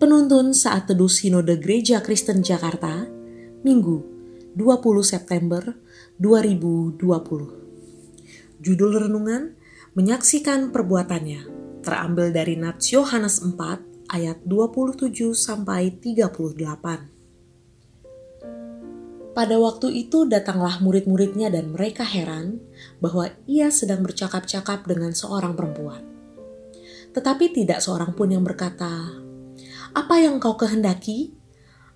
Penuntun saat teduh Sinode Gereja Kristen Jakarta, Minggu 20 September 2020. Judul renungan, Menyaksikan Perbuatannya, terambil dari Nats Yohanes 4 ayat 27 sampai 38. Pada waktu itu datanglah murid-muridnya dan mereka heran bahwa ia sedang bercakap-cakap dengan seorang perempuan. Tetapi tidak seorang pun yang berkata, apa yang kau kehendaki,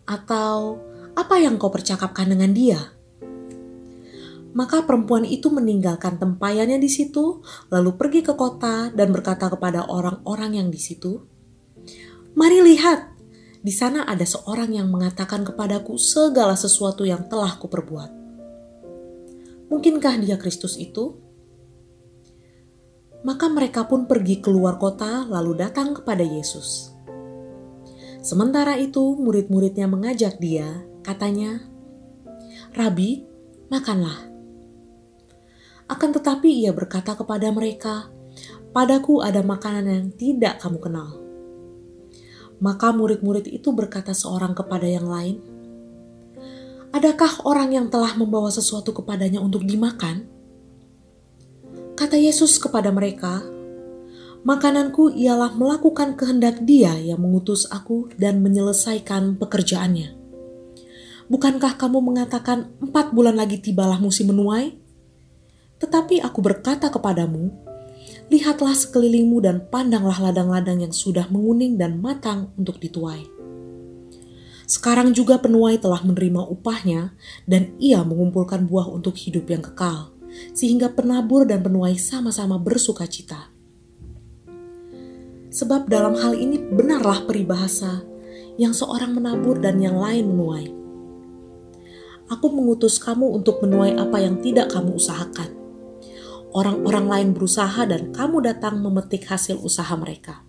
atau apa yang kau percakapkan dengan dia. Maka perempuan itu meninggalkan tempayannya di situ, lalu pergi ke kota dan berkata kepada orang-orang yang di situ, "Mari lihat, di sana ada seorang yang mengatakan kepadaku segala sesuatu yang telah kuperbuat. Mungkinkah dia Kristus itu?" Maka mereka pun pergi keluar kota, lalu datang kepada Yesus. Sementara itu, murid-muridnya mengajak dia, katanya, "Rabi, makanlah." Akan tetapi ia berkata kepada mereka, "Padaku ada makanan yang tidak kamu kenal." Maka murid-murid itu berkata seorang kepada yang lain, "Adakah orang yang telah membawa sesuatu kepadanya untuk dimakan?" Kata Yesus kepada mereka, Makananku ialah melakukan kehendak Dia yang mengutus aku dan menyelesaikan pekerjaannya. Bukankah kamu mengatakan empat bulan lagi tibalah musim menuai? Tetapi aku berkata kepadamu, lihatlah sekelilingmu dan pandanglah ladang-ladang yang sudah menguning dan matang untuk dituai. Sekarang juga penuai telah menerima upahnya dan ia mengumpulkan buah untuk hidup yang kekal, sehingga penabur dan penuai sama-sama bersuka cita. Sebab dalam hal ini benarlah peribahasa yang seorang menabur dan yang lain menuai. Aku mengutus kamu untuk menuai apa yang tidak kamu usahakan. Orang-orang lain berusaha dan kamu datang memetik hasil usaha mereka.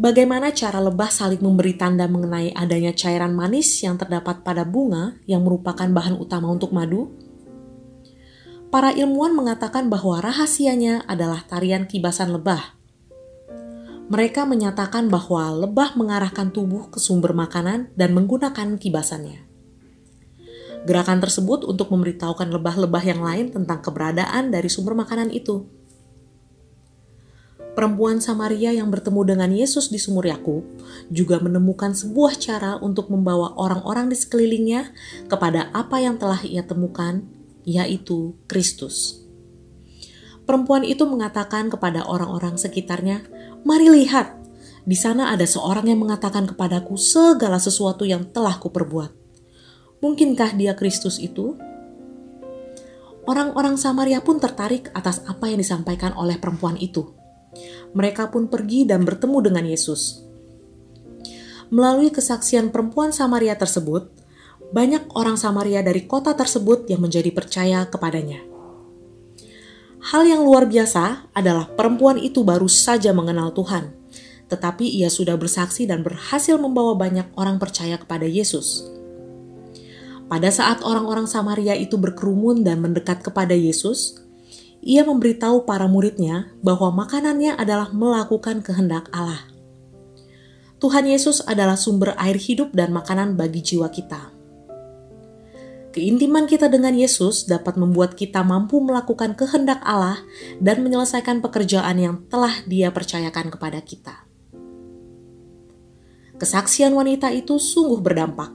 Bagaimana cara lebah saling memberi tanda mengenai adanya cairan manis yang terdapat pada bunga yang merupakan bahan utama untuk madu? Para ilmuwan mengatakan bahwa rahasianya adalah tarian kibasan lebah. Mereka menyatakan bahwa lebah mengarahkan tubuh ke sumber makanan dan menggunakan kibasannya. Gerakan tersebut untuk memberitahukan lebah-lebah yang lain tentang keberadaan dari sumber makanan itu. Perempuan Samaria yang bertemu dengan Yesus di sumur Yakub juga menemukan sebuah cara untuk membawa orang-orang di sekelilingnya kepada apa yang telah ia temukan yaitu Kristus. Perempuan itu mengatakan kepada orang-orang sekitarnya, "Mari lihat, di sana ada seorang yang mengatakan kepadaku segala sesuatu yang telah kuperbuat. Mungkinkah dia Kristus itu?" Orang-orang Samaria pun tertarik atas apa yang disampaikan oleh perempuan itu. Mereka pun pergi dan bertemu dengan Yesus. Melalui kesaksian perempuan Samaria tersebut, banyak orang Samaria dari kota tersebut yang menjadi percaya kepadanya. Hal yang luar biasa adalah perempuan itu baru saja mengenal Tuhan, tetapi ia sudah bersaksi dan berhasil membawa banyak orang percaya kepada Yesus. Pada saat orang-orang Samaria itu berkerumun dan mendekat kepada Yesus, ia memberitahu para muridnya bahwa makanannya adalah melakukan kehendak Allah. Tuhan Yesus adalah sumber air hidup dan makanan bagi jiwa kita. Keintiman kita dengan Yesus dapat membuat kita mampu melakukan kehendak Allah dan menyelesaikan pekerjaan yang telah Dia percayakan kepada kita. Kesaksian wanita itu sungguh berdampak,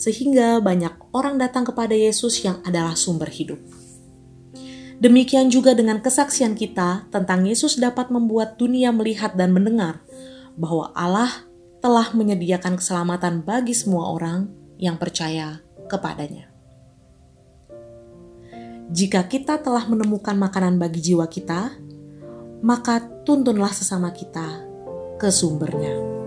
sehingga banyak orang datang kepada Yesus yang adalah sumber hidup. Demikian juga dengan kesaksian kita tentang Yesus dapat membuat dunia melihat dan mendengar bahwa Allah telah menyediakan keselamatan bagi semua orang yang percaya kepadanya. Jika kita telah menemukan makanan bagi jiwa kita, maka tuntunlah sesama kita ke sumbernya.